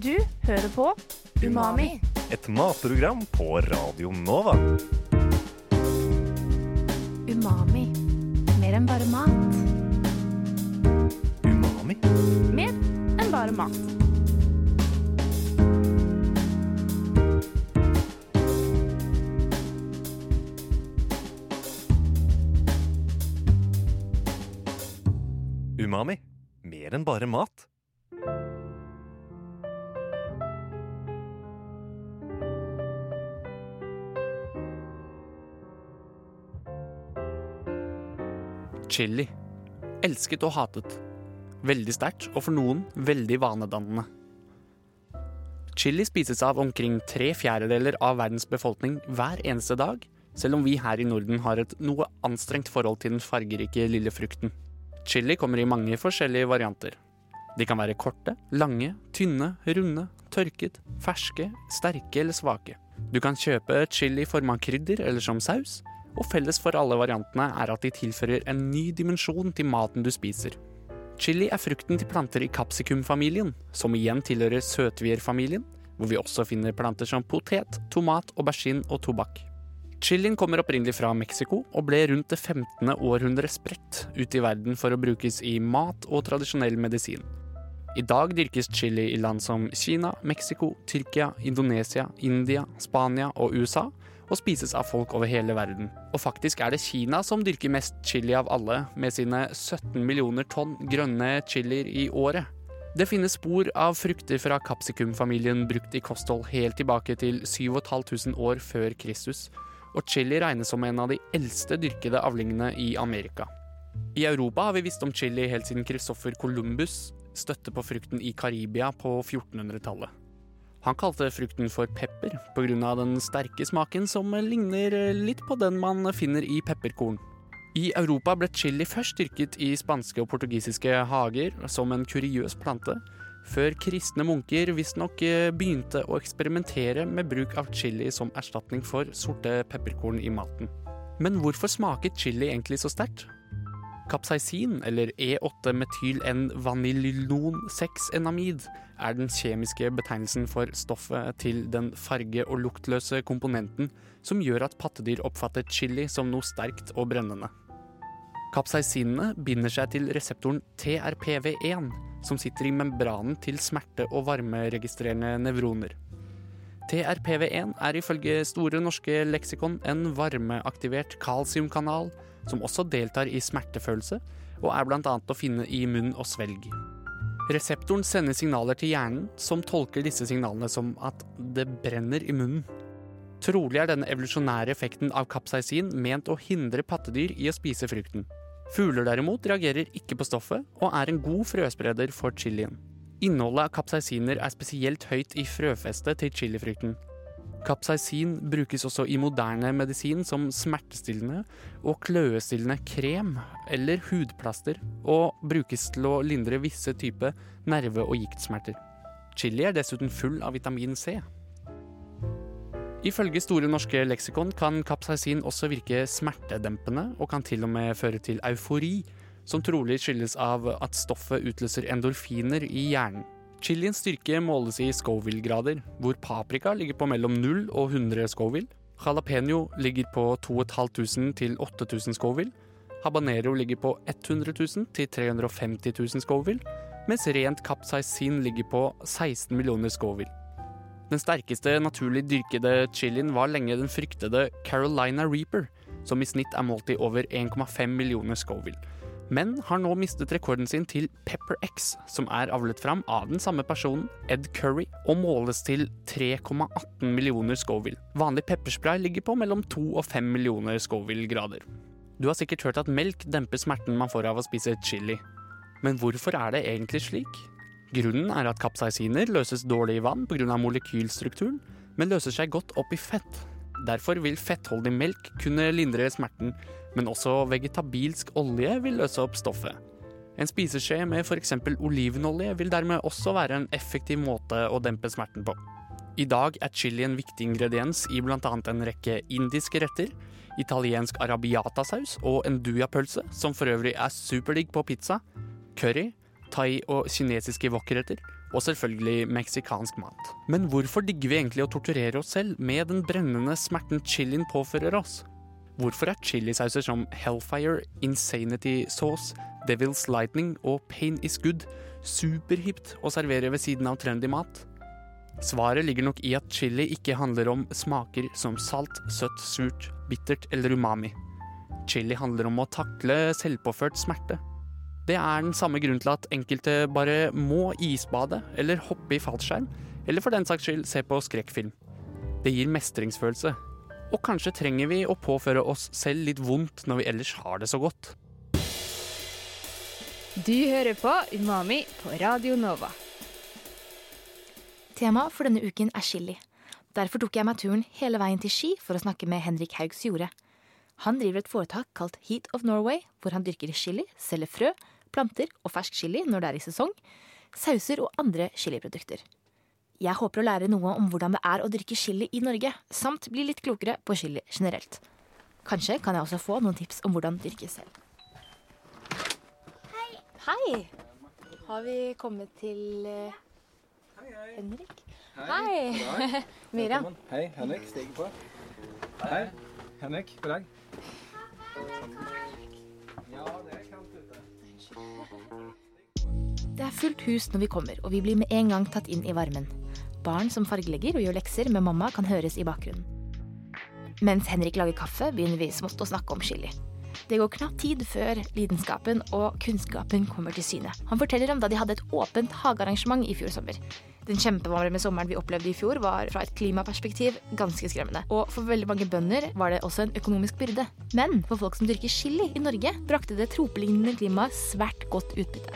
Du hører på Umami. Et matprogram på Radio Nova. Umami. Mer enn bare mat. Umami? Mer enn bare mat. Umami. Mer enn bare mat. Chili. Elsket og hatet. Veldig sterkt, og for noen veldig vanedannende. Chili spises av omkring tre fjerdedeler av verdens befolkning hver eneste dag, selv om vi her i Norden har et noe anstrengt forhold til den fargerike lille frukten. Chili kommer i mange forskjellige varianter. De kan være korte, lange, tynne, runde, tørket, ferske, sterke eller svake. Du kan kjøpe chili i form av krydder eller som saus, og felles for alle variantene er at de tilfører en ny dimensjon til maten du spiser. Chili er frukten til planter i capsicum-familien, som igjen tilhører søtvierfamilien, hvor vi også finner planter som potet, tomat, aubergine og tobakk. Chilien kommer opprinnelig fra Mexico og ble rundt det 15. århundre spredt ut i verden for å brukes i mat og tradisjonell medisin. I dag dyrkes chili i land som Kina, Mexico, Tyrkia, Indonesia, India, Spania og USA, og spises av folk over hele verden. Og faktisk er det Kina som dyrker mest chili av alle, med sine 17 millioner tonn grønne chilier i året. Det finnes spor av frukter fra kapsikumfamilien brukt i kosthold helt tilbake til 7500 år før Kristus, og chili regnes som en av de eldste dyrkede avlingene i Amerika. I Europa har vi visst om chili helt siden Christoffer Columbus støtte på frukten i Karibia på 1400-tallet. Han kalte frukten for pepper pga. den sterke smaken som ligner litt på den man finner i pepperkorn. I Europa ble chili først dyrket i spanske og portugisiske hager som en kuriøs plante, før kristne munker visstnok eh, begynte å eksperimentere med bruk av chili som erstatning for sorte pepperkorn i maten. Men hvorfor smaker chili egentlig så sterkt? Kapsaisin, eller E E8-metyl-N-vanillylon-6-enamid, er den kjemiske betegnelsen for stoffet til den farge- og luktløse komponenten som gjør at pattedyr oppfatter chili som noe sterkt og brennende. Kapsaisinene binder seg til reseptoren TRPV1, som sitter i membranen til smerte- og varmeregistrerende nevroner. TRPV1 er ifølge Store norske leksikon en varmeaktivert kalsiumkanal som også deltar i smertefølelse, og er bl.a. å finne i munn og svelg. Reseptoren sender signaler til hjernen, som tolker disse signalene som at det brenner i munnen. Trolig er denne evolusjonære effekten av kapsaisin ment å hindre pattedyr i å spise frukten. Fugler derimot reagerer ikke på stoffet, og er en god frøspreder for chilien. Innholdet av kapsaisiner er spesielt høyt i frøfestet til chilifrukten. Kapsaisin brukes også i moderne medisin som smertestillende og kløestillende krem eller hudplaster, og brukes til å lindre visse typer nerve- og giktsmerter. Chili er dessuten full av vitamin C. Ifølge Store norske leksikon kan kapsaisin også virke smertedempende, og kan til og med føre til eufori, som trolig skyldes av at stoffet utløser endorfiner i hjernen. Chiliens styrke måles i Scoville-grader, hvor paprika ligger på mellom 0 og 100 Scoville. Jalapeño ligger på 2500 til 8000 Scoville. Habanero ligger på 100 000 til 350 000 Scoville, mens rent capsaicin ligger på 16 millioner Scoville. Den sterkeste naturlig dyrkede chilien var lenge den fryktede Carolina Reaper, som i snitt er målt i over 1,5 millioner Scoville men har nå mistet rekorden sin til Pepper X, som er avlet fram av den samme personen, Ed Curry, og måles til 3,18 millioner Scoville. Vanlig pepperspray ligger på mellom 2 og 5 millioner Scoville-grader. Du har sikkert hørt at melk demper smerten man får av å spise chili. Men hvorfor er det egentlig slik? Grunnen er at kapsaisiner løses dårlig i vann pga. molekylstrukturen, men løser seg godt opp i fett. Derfor vil fettholdig melk kunne lindre smerten, men også vegetabilsk olje vil løse opp stoffet. En spiseskje med f.eks. olivenolje vil dermed også være en effektiv måte å dempe smerten på. I dag er chili en viktig ingrediens i bl.a. en rekke indiske retter, italiensk arabiatasaus og en duja-pølse, som for øvrig er superdigg på pizza, curry, thai og kinesiske wokretter, og selvfølgelig meksikansk mat. Men hvorfor digger vi egentlig å torturere oss selv med den brennende smerten chilien påfører oss? Hvorfor er chilisauser som Hellfire, Insanity Sauce, Devil's Lightning og Pain is Good superhipt å servere ved siden av trendy mat? Svaret ligger nok i at chili ikke handler om smaker som salt, søtt, surt, bittert eller umami. Chili handler om å takle selvpåført smerte. Det er den samme grunnen til at enkelte bare må isbade eller hoppe i fallskjerm, eller for den saks skyld se på skrekkfilm. Det gir mestringsfølelse. Og kanskje trenger vi å påføre oss selv litt vondt når vi ellers har det så godt. Du hører på Umami på Radio Nova. Temaet for denne uken er chili. Derfor tok jeg meg turen hele veien til Ski for å snakke med Henrik Haugs Jorde. Han driver et foretak kalt Heat of Norway, hvor han dyrker chili, selger frø, planter og fersk chili når det er i sesong, sauser og andre chiliprodukter. Jeg håper å lære noe om hvordan det er å dyrke chili i Norge, samt bli litt klokere på chili generelt. Kanskje kan jeg også få noen tips om hvordan dyrke selv. Hei! Hei! Har vi kommet til eh, Henrik? Hei! Miriam. Hei, Henrik. Stig på. Hei, Henrik. God dag. Ja, det er kaldt ute. Det er fullt hus når vi kommer, og vi blir med en gang tatt inn i varmen. Barn som fargelegger og gjør lekser med mamma kan høres i bakgrunnen. Mens Henrik lager kaffe, begynner vi smått å snakke om chili. Det går knapt tid før lidenskapen og kunnskapen kommer til syne. Han forteller om da de hadde et åpent hagearrangement i fjor sommer. Den kjempevarme sommeren vi opplevde i fjor var fra et klimaperspektiv ganske skremmende. Og for veldig mange bønder var det også en økonomisk byrde. Men for folk som dyrker chili i Norge, brakte det tropelignende klimaet svært godt utbytte.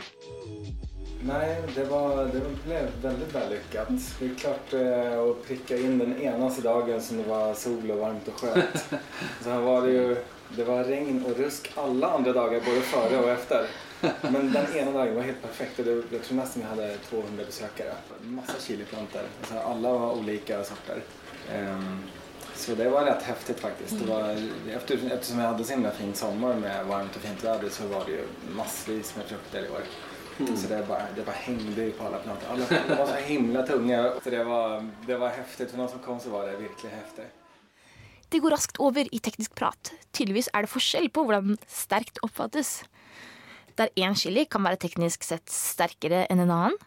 Nej, det, var, det blev väldigt vällyckat. Det är klart eh, att pricka in den enaste dagen som det var sol och varmt och skönt. Sen var det ju det var regn och rusk alla andra dagar, både före och efter. Men den ena dagen var helt perfekt och det, jag tror nästan vi hade 200 besökare. Massa chiliplantor. Alltså alla var olika sorter. Ehm, så det var rätt häftigt faktiskt. Det var, efter, eftersom jag hade så himla fin sommar med varmt och fint väder så var det ju massvis med frukter i år. Så det bara, det bara hängde ju på alla plantor. Alla plantor var så himla tunga. Så det var, det var häftigt. För någon som kom så var det verkligen häftigt. Det går raskt over i teknisk prat. Tydeligvis er det forskjell på hvordan sterkt oppfattes. Der én chili kan være teknisk sett sterkere enn en annen,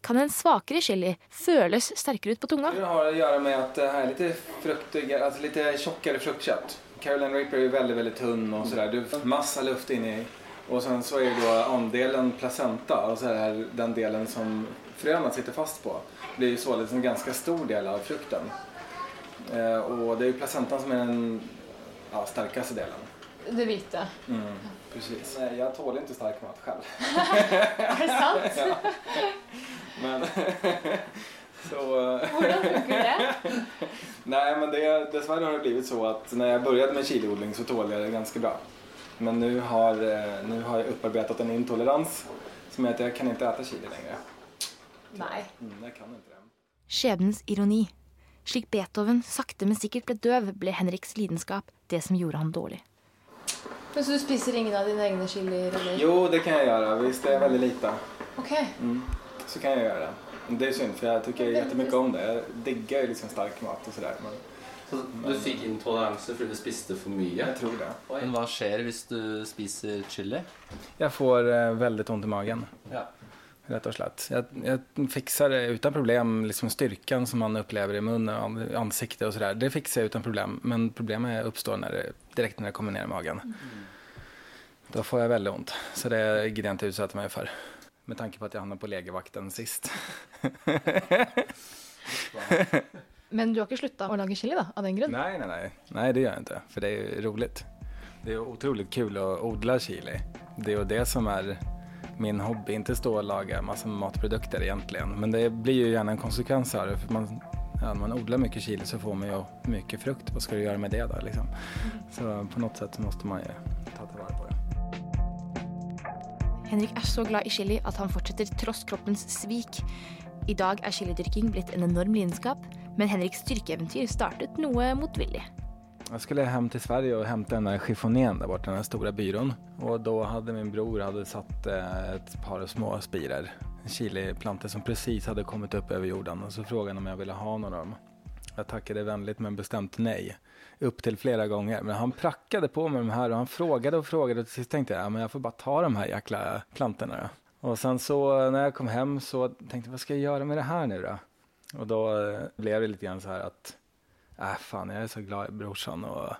kan en svakere chili føles sterkere ut på tunga. Det har att göra med att det här är lite fruktigare, alltså lite tjockare fruktkött. Carolina Reaper är ju väldigt, väldigt tunn och sådär. Du får massa luft inni. Og Och sen så är det då andelen placenta, alltså här, den delen som fröna sitter fast på, blir således en ganska stor del av frukten. Eh, och det är ju placentan som är den ja, starkaste delen. Det hvite. Mm, precis. Nej, jag tål inte stark mat själv. Er det sant? Ja. Men så... Hvordan funker det? Nej, men det, dessvärre har det blivit så att när jag började med chiliodling så tålde jag det ganska bra. Men nu har, eh, nu har jag upparbetat en intolerans som gör att jag kan inte äta chili längre. Nei. Mm, jag kan inte det. Skjebnens ironi. Slik Beethoven sakte, men sikkert ble døv, ble Henriks lidenskap det som gjorde han dårlig. Men Så du spiser ingen av dine egne chilier? Eller? Jo, det kan jag göra. Visst, det är väldigt lite. Ok. Mm. Så kan jag göra det. Är synd för jag tycker jättemycket om det. Jag diggar ju liksom stark mat och sådär. Men Så du fikk intoleranse fordi du spiste for mye? jag tror det. Men hva skjer hvis du spiser chili? Jag får eh, väldigt ont i magen. Ja. Rätt och slett. Jag, jag fixar det utan problem, liksom styrkan som man upplever i munnen ansikte och sådär. Det fixar jag utan problem. Men problemet uppstår när det, direkt när det kommer ner i magen. Då får jag väldigt ont. Så det gillar jag inte utsätta mig för. Med tanke på att jag hamnade på legevakten sist. Men du har ikke slutta å lage chili, da? Av den grunn? nej, nej, nej. Nej, det gör jag inte. För det är roligt. Det är otroligt kul att odla chili. Det är ju det som är min hobby. Inte stå och laga massa matprodukter egentligen. Men det blir ju gärna en konsekvens av det. För man, ja, man odlar mycket chili så får man ju mycket frukt. Vad ska du göra med det då? Liksom? Så på något sätt så måste man ju ta tillvara på det. Henrik er så glad i chili at han fortsetter tross kroppens svik. I dag er chilidyrking blitt en enorm lidenskap, men Henriks styrkeeventyr startet noe motvillig. Jag skulle hem till Sverige och hämta den där chiffonén där borta, den här stora byrån. Och då hade min bror hade satt eh, ett par små spirer, chiliplantor som precis hade kommit upp över jorden. Och så frågade han om jag ville ha någon av dem. Jag tackade vänligt men bestämt nej. Upp till flera gånger. Men han prackade på med de här och han frågade och frågade. Och till sist tänkte jag, ja, men jag får bara ta de här jäkla plantorna då. Och sen så när jag kom hem så tänkte jag, vad ska jag göra med det här nu då? Och då eh, blev det lite grann så här att, äh fan jag är så glad i brorsan och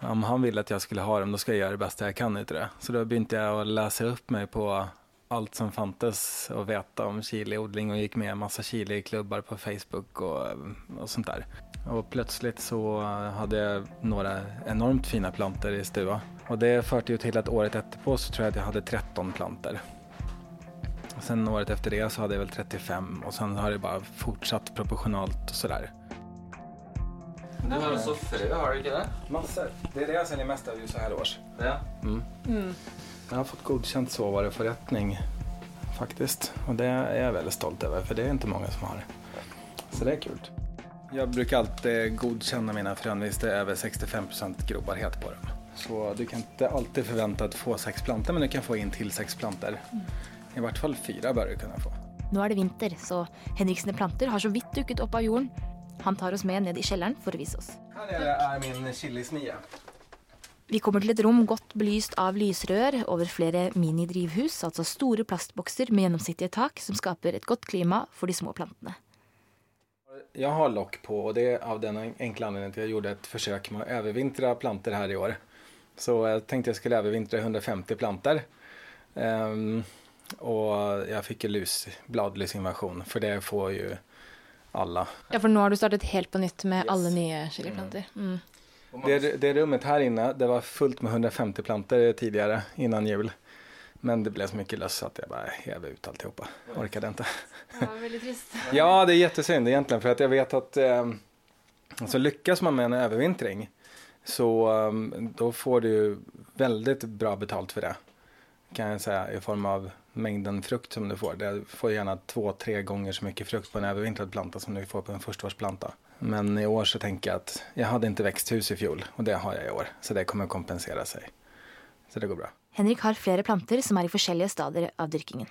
om han ville att jag skulle ha dem då ska jag göra det bästa jag kan utav det. Så då började jag att läsa upp mig på allt som fanns att veta om chiliodling och gick med en massa chiliklubbar på Facebook och, och sånt där. Och plötsligt så hade jag några enormt fina planter i stua. Och det förde ju till att året efterpå så tror jag att jag hade 13 planter. Och sen året efter det så hade jag väl 35 och sen har det bara fortsatt proportionalt och sådär. Du har også frø, har du ikke det? Massor. Det är det jag säljer mest av ju så här års. Ja. Jag har fått godkänt såvareförrättning faktiskt. Och det är jag väldigt stolt över för det är inte många som har. Så det är kul. Jag brukar alltid godkänna mina frön hvis det är över 65% grobarhet på dem. Så du kan inte alltid förvänta att få sex plantor men du kan få in till sex plantor. I vart fall fyra bör du kunna få. Nå er det vinter, så Henriksene planter har så vidt dukket opp av jorden. Han tar oss med ned i kjelleren for å vise oss. Här är min chilisnia. Vi kommer til et rom godt belyst av lysrør over flere minidrivhus, altså store plastbokser med gjennomsiktige tak som skaper et godt klima for de små plantene. Jag har lock på och det är av den enkla anledningen att jag gjorde ett försök med att övervintra plantor här i år. Så jag tänkte jag skulle övervintra 150 plantor. Ehm, och jag fick ju lus, bladlusinvasion för det får ju alla. Ja, for nå har du startet helt på nytt med alle nye chiliplanter. Mm. Det, det rummet här inne, det var fullt med 150 plantor tidigare innan jul. Men det blev så mycket löss att jag bara häv ut alltihopa. Orkade inte. Ja, veldig trist. Ja, det är jättesynd egentligen för att jag vet att eh, alltså lyckas man med en övervintring så eh, då får du väldigt bra betalt för det. Kan jag säga i form av mängden frukt som du får. Du får gärna två, tre gånger så mycket frukt på en övervintrad planta som du får på en förstaårsplanta. Men i år så tänker jag att jag hade inte växthus i fjol och det har jag i år. Så det kommer kompensera sig. Så det går bra. Henrik har flera planter som är i olika stadier av dyrkningen.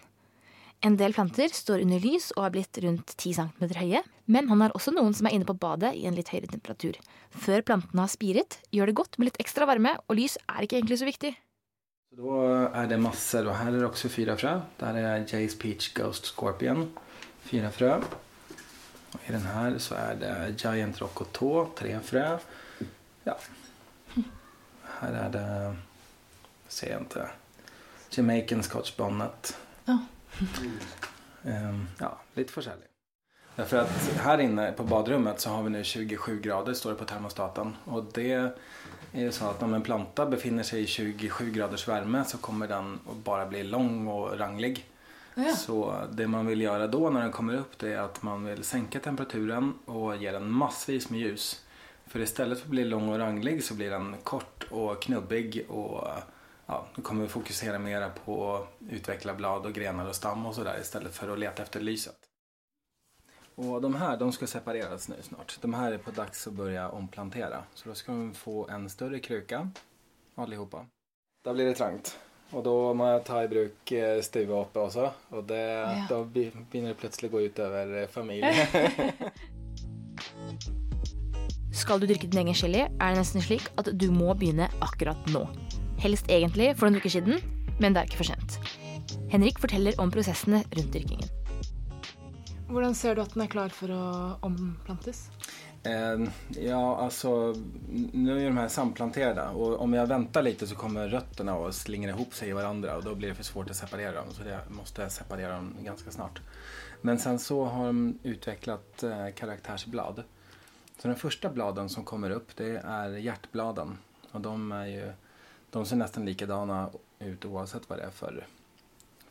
En del planter står under lys och har blivit runt 10 cm höga, men han har också någon som är inne på badet i en lite högre temperatur. Før plantene har spiret, gör det gott med lite extra värme och lys är inte egentligen så viktigt. Så då är det massor och här är det också fyra frö. Där är Jays Peach Ghost Scorpion. Fyra frö. Och I den här så är det Giant Rocotå, tre frö. Ja. Här är det, ser jag inte, Jamaican Scotch Bonnet. Ja. Ehm, ja, lite försäljning. Därför att här inne på badrummet så har vi nu 27 grader står det på termostaten. Och det är ju så att om en planta befinner sig i 27 graders värme så kommer den att bara bli lång och ranglig. Ja. Så det man vill göra då när den kommer upp det är att man vill sänka temperaturen och ge den massvis med ljus. För istället för att bli lång och ranglig så blir den kort och knubbig och ja, då kommer vi fokusera mera på att utveckla blad och grenar och stam och sådär istället för att leta efter lyset. Och de här de ska separeras nu snart. De här är på dags att börja omplantera. Så då ska de få en större kruka allihopa. Då blir det trangt. Och då må jag ta i bruk eh, stuga uppe också. Och det, Ja. då begynner det plötsligt gå ut över eh, familjen. Skal du dyrke din egen chili, er det nesten slik at du må begynne akkurat nå. Helst egentlig for noen uker siden, men det er ikke for sent. Henrik forteller om prosessene rundt dyrkingen. Hvordan ser du att den är klar för att omplantes? Eh, ja, alltså nu är de här samplanterade och om jag väntar lite så kommer rötterna att slingra ihop sig i varandra och då blir det för svårt att separera dem så det måste jag separera dem ganska snart. Men sen så har de utvecklat eh, karaktärsblad. Så de första bladen som kommer upp det är hjärtbladen och de är ju de ser nästan likadana ut oavsett vad det är för,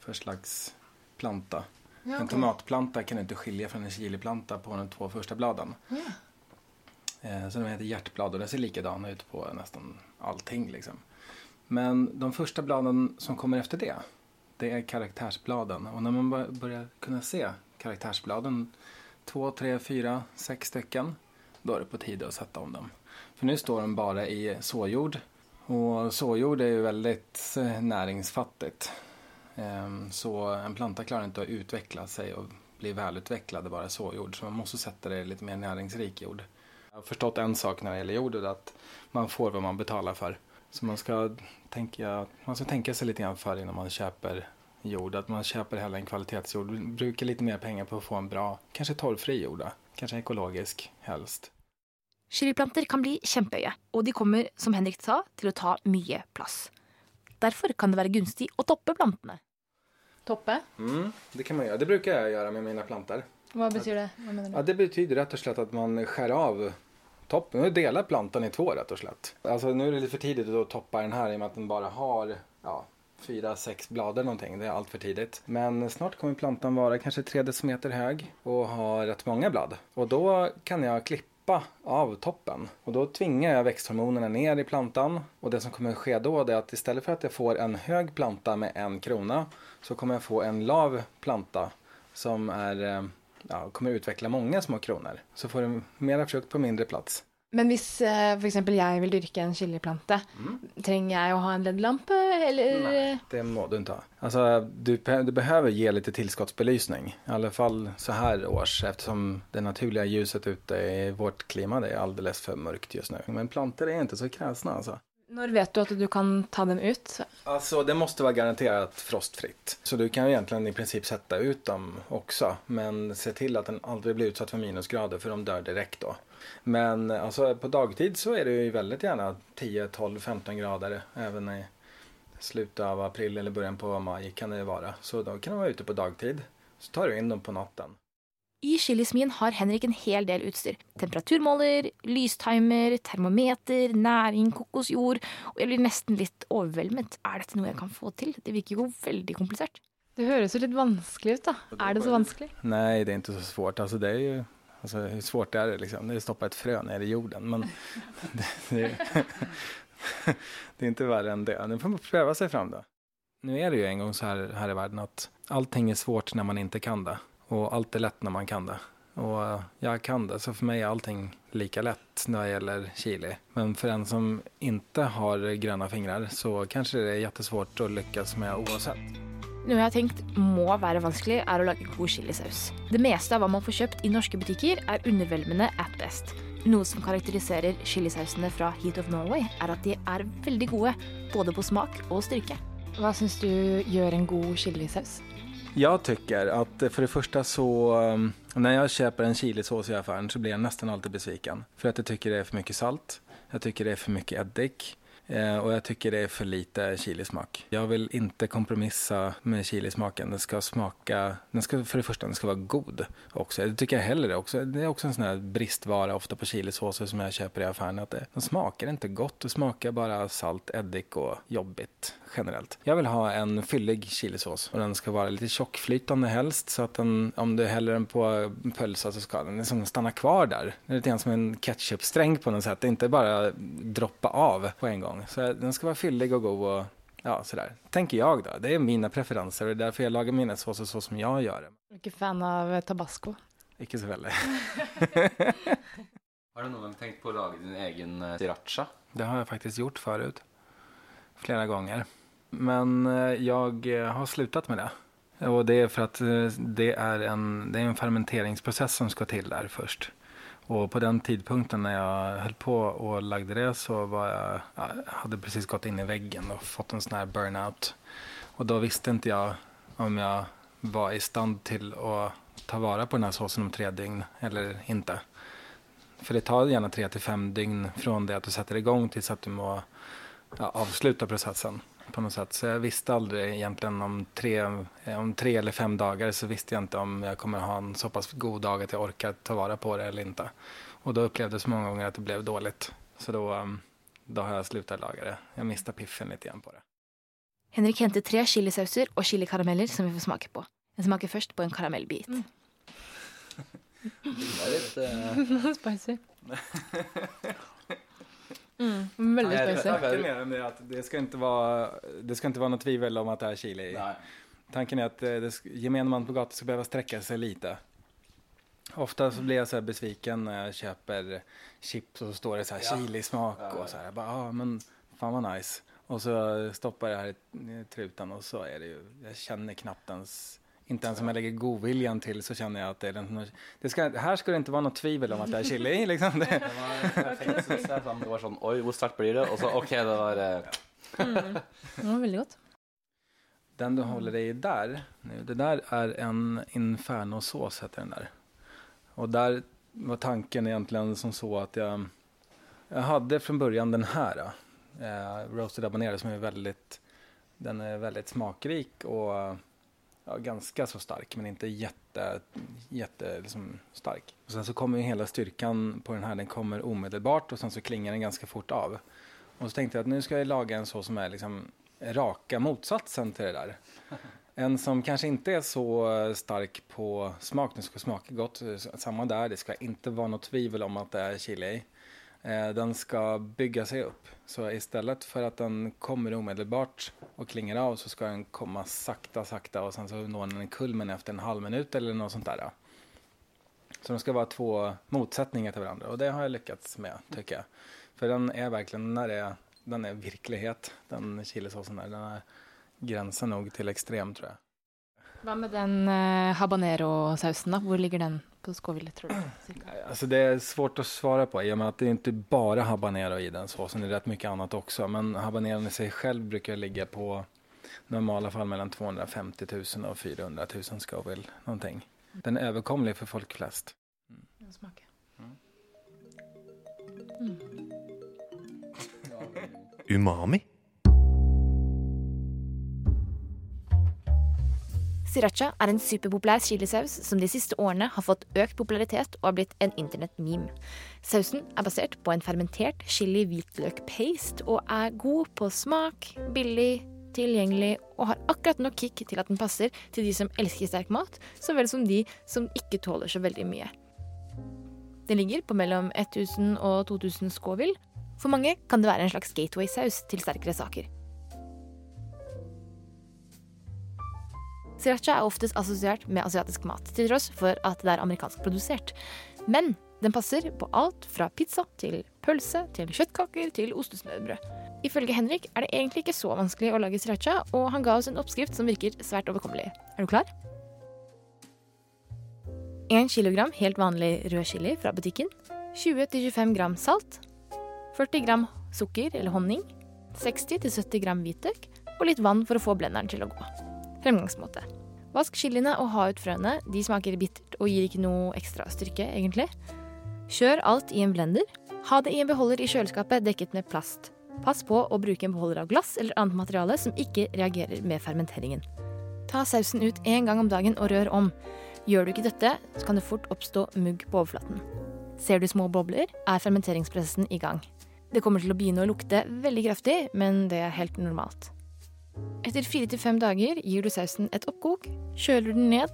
för slags planta. Ja, En tomatplanta kan du inte skilja från en chiliplanta på de två första bladen. Eh, Så de heter hjärtblad och det ser likadana ut på nästan allting liksom. Men de första bladen som kommer efter det, det är karaktärsbladen. Och när man bör- börjar kunna se karaktärsbladen, två, tre, fyra, sex stycken, då är det på tide att sätta om dem. För nu står de bara i såjord och såjord är ju väldigt eh, näringsfattigt. Ehm, så en planta klarar inte att utveckla sig och bli välutvecklad i bara såjord. Så man måste sätta det i lite mer näringsrik jord. Jag har förstått en sak när det gäller jord det är att man får vad man betalar för. Så man ska tänka, man ska tänka sig lite grann för innan man köper jord. Att man köper hellre en kvalitetsjord. Brukar lite mer pengar på att få en bra, kanske torrfri jord. Kanske ekologisk helst. Chiliplanter kan bli kjempehøye, och de kommer, som Henrik sa, till att ta mye plats. Därför kan det vara gunstig å toppe plantene. Toppe? Mm, det kan man göra. Det brukar jag göra med mina plantor. Hva betyr det? Hva mener Ja, du? det betyder rätt och slett att man skär av toppen. Nu delar plantan i två rätt och slett. Alltså nu är det lite för tidigt att toppa den här i och med att den bara har ja, fyra, sex blad eller någonting. Det är allt för tidigt. Men snart kommer plantan vara kanske tre decimeter hög och ha rätt många blad. Och då kan jag klippa av toppen. Och då tvingar jag växthormonerna ner i plantan. Och det som kommer ske då är att istället för att jag får en hög planta med en krona så kommer jag få en lav planta som är, eh, ja, kommer utveckla många små kronor. Så får du mera frukt på mindre plats. Men hvis eh, for eksempel jeg vil dyrke en chiliplante, trenger jeg å ha en LED-lampe, eller? Nej, det må du inte ha. Alltså, du, du behöver ge lite tillskottsbelysning. I alla fall så här års eftersom det naturliga ljuset ute i vårt klimat är alldeles för mörkt just nu. Men plantor är inte så kräsna alltså. När vet du att du kan ta dem ut? Alltså det måste vara garanterat frostfritt. Så du kan ju egentligen i princip sätta ut dem också. Men se till att den aldrig blir utsatt för minusgrader för de dör direkt då. Men alltså på dagtid så är det ju väldigt gärna 10, 12, 15 grader. Även i slutet av april eller början på maj kan det ju vara. Så då kan de vara ute på dagtid. Så tar du in dem på natten. I chilismien har Henrik en hel del utstyr. Temperaturmåler, lystimer, termometer, næring, kokosjord. Og jeg blir nesten litt overveldet. Er dette noe jeg kan få til? Det virker jo veldig komplisert. Det høres jo litt vanskelig ut, da. Er det så vanskelig? Nej, det är inte så svårt. Alltså det är ju, alltså hur svårt är det liksom? Det är att stoppa ett frö ner i jorden. Men det, det, det är inte värre än det. Nu får man pröva sig fram då. Nu är det ju en gång så här, här i världen att allting är svårt när man inte kan det. Och allt är lätt när man kan det. Och eh, jag kan det, så för mig är allting lika lätt när det gäller chili. Men för en som inte har gröna fingrar så kanske det är jättesvårt att lyckas med oavsett. Noe jeg har tenkt må være vanskelig, er å lage god chilisaus. Det meste av hva man får kjøpt i norske butikker, er undervelmende at best. Noe som karakteriserer chilisausene fra Heat of Norway, er at de er veldig gode, både på smak og styrke. Hva syns du gjør en god chilisaus? Jag tycker att för det första så um, när jag köper en chilisås i affären så blir jag nästan alltid besviken. För att jag tycker det är för mycket salt, jag tycker det är för mycket eddik Eh, och jag tycker det är för lite chilismak. Jag vill inte kompromissa med chilismaken. Den ska smaka, den ska, för det första den ska vara god också. Det tycker jag hellre. också. Det är också en sån här bristvara ofta på chilisåser som jag köper i affären. Att det, de smakar inte gott, det smakar bara salt, eddik och jobbigt generellt. Jag vill ha en fyllig chilisås och den ska vara lite tjockflytande helst så att den, om du häller den på pölsa så ska den liksom stanna kvar där. Det är lite grann som en ketchupsträng på något sätt, det är inte bara droppa av på en gång. Så den ska vara fyllig och god och ja, sådär. Tänker jag då, det är mina preferenser och det är därför jag lagar mina såser så som jag gör det. Ikke fan av eh, tabasco? Icke så väldigt. Har du noen gang tenkt på å lage din egen eh, sriracha? Det har jag faktiskt gjort förut. Flera gånger. Men eh, jag har slutat med det. Och det är för att det är en, det är en fermenteringsprocess som ska till där först. Och på den tidpunkten när jag höll på och lagde det så var jag, jag hade precis gått in i väggen och fått en sån här burnout. Och då visste inte jag om jag var i stånd till att ta vara på den här såsen om tre dygn eller inte. För det tar gärna tre till fem dygn från det att du sätter igång tills att du må ja, avsluta processen på något sätt. Så jag visste aldrig egentligen om tre, om tre eller fem dagar så visste jag inte om jag kommer ha en så pass god dag att jag orkar ta vara på det eller inte. Och då upplevde jag så många gånger att det blev dåligt. Så då, um, då har jag slutat laga det. Jag miste piffen lite grann på det. Henrik henter tre chilisauser og chilikarameller som vi får smake på. Jeg smaker først på en karamellbit. Mm. Det eh, spicy. Mm, Tanken är med att det ska, inte vara, det ska inte vara något tvivel om att det är chili i. Nei. Tanken är att eh, gemene man på gatan ska behöva sträcka sig lite. Ofta så blir jag så här besviken när jag köper chips och så står det så här Ja. chilismak Ja, och så här. Jag bara, ah, men fan vad nice. Och så stoppar jag det här i truten och så är det ju, jag känner knappt ens, inte ens om jag lägger godviljan till så känner jag att det är den, det ska, här ska det inte vara något tvivel om att det är chili i liksom. Det, Det var sånn Oi, hvor sterkt blir det? Og så OK, det var eh, Det var veldig godt. Den du håller i där nu, det där är en infernosås heter den där. Och där var tanken egentligen som så att jag, jag hade från början den här. Eh, roasted habanero som är väldigt, den är väldigt smakrik och ja, ganska så stark men inte jätte, jätte liksom, stark. Och sen så kommer ju hela styrkan på den här, den kommer omedelbart och sen så klingar den ganska fort av. Och så tänkte jag att nu ska jag laga en så som är liksom raka motsatsen till det där. En som kanske inte är så stark på smak, den ska smaka gott, samma där, det ska inte vara något tvivel om att det är chili Eh, den ska bygga sig upp. Så istället för att den kommer omedelbart och klingar av så ska den komma sakta, sakta och sen så når den en kulmen efter en halv minut eller något sånt där. Så de ska vara två motsättningar till varandra och det har jag lyckats med tycker jag. För den är verkligen, när det är, den är verklighet, den chilisåsen där. Den är gränsen nog till extrem tror jag. Vad med den eh, habanero-sausen, då, var ligger den på Scoville, tror du? Alltså det är svårt att svara på i och med att det är inte bara habanero i den såsen, det är rätt mycket annat också. Men habaneron i sig själv brukar ligga på normala fall mellan 250 000 och 400 000 Scoville någonting. Den är överkomlig för folk flest. Den smaker. Umami? Sriracha er en superpopulær chilisaus som de siste årene har fått økt popularitet og har blitt en internettmeme. Sausen er basert på en fermentert chili-hvitløk-paste og er god på smak, billig, tilgjengelig og har akkurat nok kick til at den passer til de som elsker sterk mat, så vel som de som ikke tåler så veldig mye. Den ligger på mellom 1000 og 2000 skåvill. For mange kan det være en slags gateway-saus til sterkere saker. Sriracha er oftest assosiert med asiatisk mat, til tross for at det er amerikansk produsert. Men den passer på alt fra pizza til pølse til kjøttkaker til ostesmørbrød. Ifølge Henrik er det egentlig ikke så vanskelig å lage sriracha, og han ga oss en oppskrift som virker svært overkommelig. Er du klar? 1 kg helt vanlig rød chili fra butikken. 20-25 gram salt. 40 gram sukker eller honning. 60-70 gram hvitløk. Og litt vann for å få blenderen til å gå. Fremgangsmåte. Vask chiliene og ha ut frøene. De smaker bittert og gir ikke noe ekstra styrke, egentlig. Kjør alt i en blender. Ha det i en beholder i kjøleskapet dekket med plast. Pass på å bruke en beholder av glass eller annet materiale som ikke reagerer med fermenteringen. Ta sausen ut én gang om dagen og rør om. Gjør du ikke dette, så kan det fort oppstå mugg på overflaten. Ser du små bobler, er fermenteringsprosessen i gang. Det kommer til å begynne å lukte veldig kraftig, men det er helt normalt. Etter fire til fem dager gir du sausen et oppkok, kjøler den ned,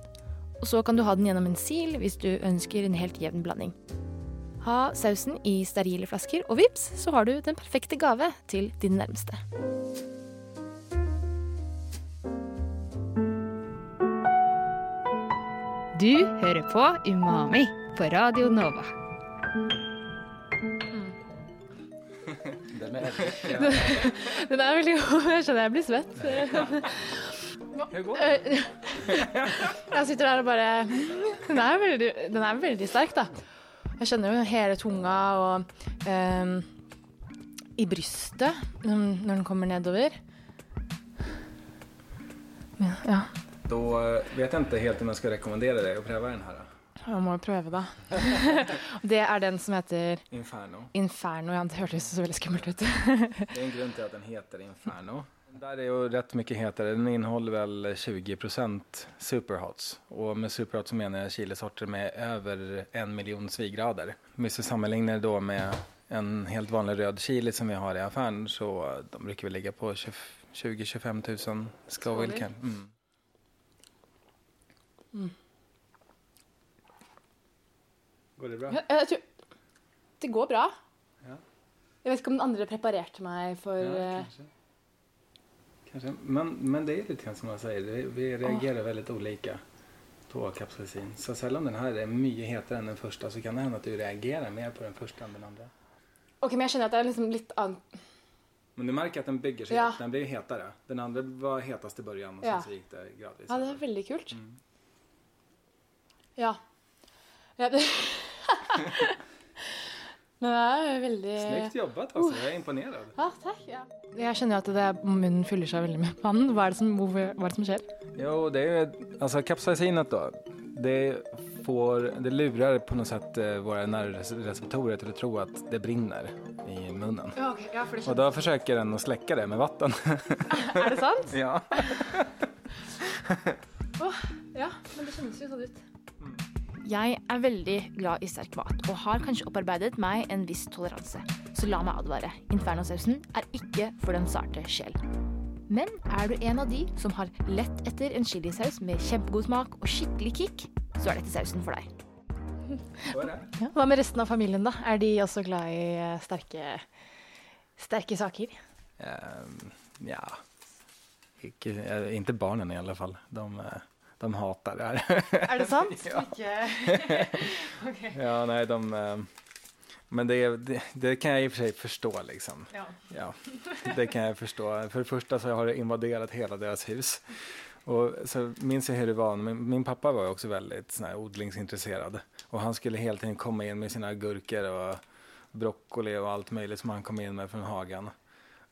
og så kan du ha den gjennom en sil hvis du ønsker en helt jevn blanding. Ha sausen i sterile flasker, og vips, så har du den perfekte gave til din nærmeste. Du hører på Umami på Radio Nova. Den er veldig god. Jeg kjenner jeg blir svett. Hur går Jeg sitter der og bare Den er veldig, den er veldig sterk, da. Jeg kjenner jo hele tunga og ehm, i brystet når når den kommer nedover. Ja. Då eh, vet jag inte helt om jag ska rekommendera dig att pröva den här. Jeg må jo prøve, da. Det er den som heter Inferno. Inferno. Ja, det hørtes så veldig skummelt ut. Det är en grund till att den heter Inferno. Där är ju rätt mycket hetare. Den innehåller väl 20% superhots. Och med superhots menar jag chilisorter med över en miljon svigrader. Om vi ska sammanligna det då med en helt vanlig röd chili som vi har i affären så de brukar väl ligga på 20-25 000 Scoville. Kan- Mm. Går det bra? Jeg tror Det går bra. Ja. Jeg vet ikke om den andre preparerte meg for Ja, eh, kanske. Kanske. Men, men det är lite grann som jag säger, det- vi reagerar väldigt olika då kapsaicin. Så om den här är mycket hetare än den första så kan det hända att du reagerar mer på den första än den andra. Ok, men jeg skjønner at det er liksom litt annet Men du märker att den bygger sig Ja. Den blir hetare. Den andra var hetast i början och Ja. sen så gick det gradvis. Ja, det er veldig kult. Mm. Ja. ja det... Men det er veldig Snyggt jobbat alltså. Jag är imponerad. Ja, takk. Ja. Jeg kjenner jo at det, munnen fyller seg veldig med vann. Hva er det som, hva er det som skjer? Jo, det är alltså kapsaicinet då. Det får, det lurar på något sätt eh, våra nervreceptorer till att tro att det brinner i munnen. Ja, ok. Ja, for det Och då försöker den att släcka det med vatten. Er det sant? ja. Ja, men det kjennes jo sånn ut. Jeg er veldig glad i sterk mat og har kanskje opparbeidet meg en viss toleranse. Så la meg advare. Infernosausen er ikke for den sarte sjel. Men er du en av de som har lett etter en chilisaus med kjempegod smak og skikkelig kick, så er dette sausen for deg. Ja. Hva med resten av familien, da? Er de også glad i eh, sterke, sterke saker? Ehm, ja. Ikke, eh, inte barnen i alla fall. De, eh, de hatar det här. Er det sant? Ja. Ikke Ok. ja, nej, de... eh, Men det, det, det kan jag i och för sig förstå liksom. Ja. Ja, det kan jag förstå. För det första så har det invaderat hela deras hus. Och så minns jag hur det var. Min, min pappa var också väldigt sån här odlingsintresserad. Och han skulle hela tiden komma in med sina gurkor och broccoli och allt möjligt som han kom in med från hagen.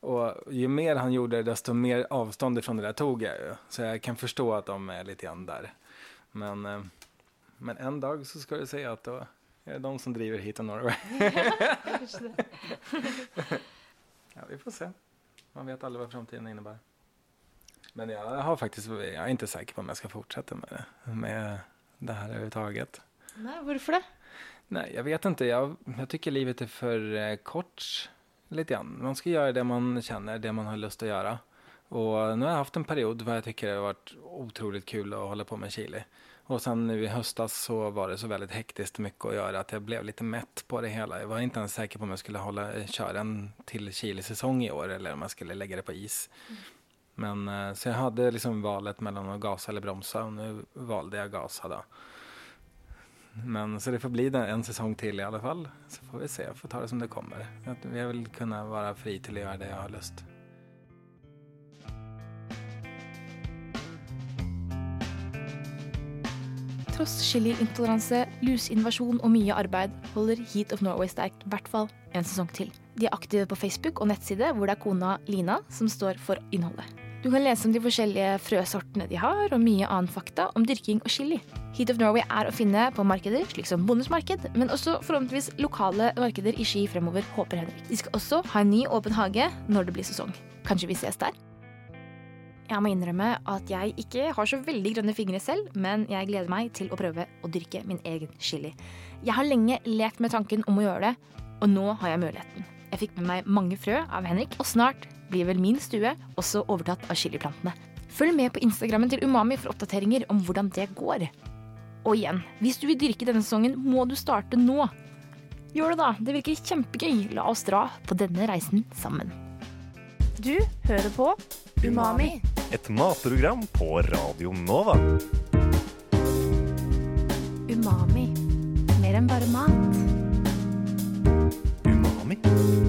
Och ju mer han gjorde desto mer avstånd ifrån det där tog jag ju. Så jag kan förstå att de är lite grann där. Men, eh, men en dag så ska du säga att då är det de som driver hit och Norway. Ja, vi får se. Man vet aldrig vad framtiden innebär. Men jag har faktiskt, jag är inte säker på om jag ska fortsätta med det, med det här överhuvudtaget. Nei, hvorfor det? Nej, jag vet inte. Jag, jag tycker livet är för eh, kort lite grann. Man ska göra det man känner, det man har lust att göra. Och nu har jag haft en period där jag tycker det har varit otroligt kul att hålla på med chili. Och sen nu i höstas så var det så väldigt hektiskt mycket att göra att jag blev lite mätt på det hela. Jag var inte ens säker på om jag skulle hålla, köra en till chilisäsong i år eller om jag skulle lägga det på is. Men eh, så jag hade liksom valet mellan att gasa eller bromsa och nu valde jag gasa då. Men så det får bli den en säsong till i alla fall. Så får vi se, jag får ta det som det kommer. Jag, vill kunna vara fri till att göra det jag har lust. Tross chiliintoleranse, luseinvasjon og mye arbeid holder Heat of Norway sterkt i hvert fall en sesong til. De er aktive på Facebook og nettside, hvor det er kona Lina som står for innholdet. Du kan lese om de forskjellige frøsortene de har, og mye annen fakta om dyrking og chili. Heat of Norway er å finne på markeder, slik som Bondens marked, men også forhåpentligvis lokale markeder i Ski fremover, håper Henrik. De skal også ha en ny åpen hage når det blir sesong. Kanskje vi ses der? Jeg må innrømme at jeg ikke har så veldig grønne fingre selv, men jeg gleder meg til å prøve å dyrke min egen chili. Jeg har lenge lekt med tanken om å gjøre det, og nå har jeg muligheten. Jeg fikk med meg mange frø av Henrik, og snart blir vel min stue også overtatt av chiliplantene. Følg med på Instagrammen til Umami for oppdateringer om hvordan det går. Og igjen, hvis du vil dyrke denne sesongen, må du starte nå. Gjør det, da. Det virker kjempegøy. La oss dra på denne reisen sammen. Du hører på Umami. Et matprogram på Radio Nova. Umami. Mer enn bare mat. Umami.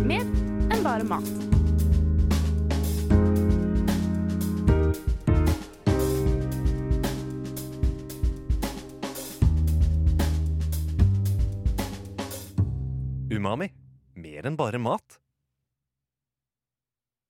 Mer enn bare mat. Umami. Mer enn bare mat.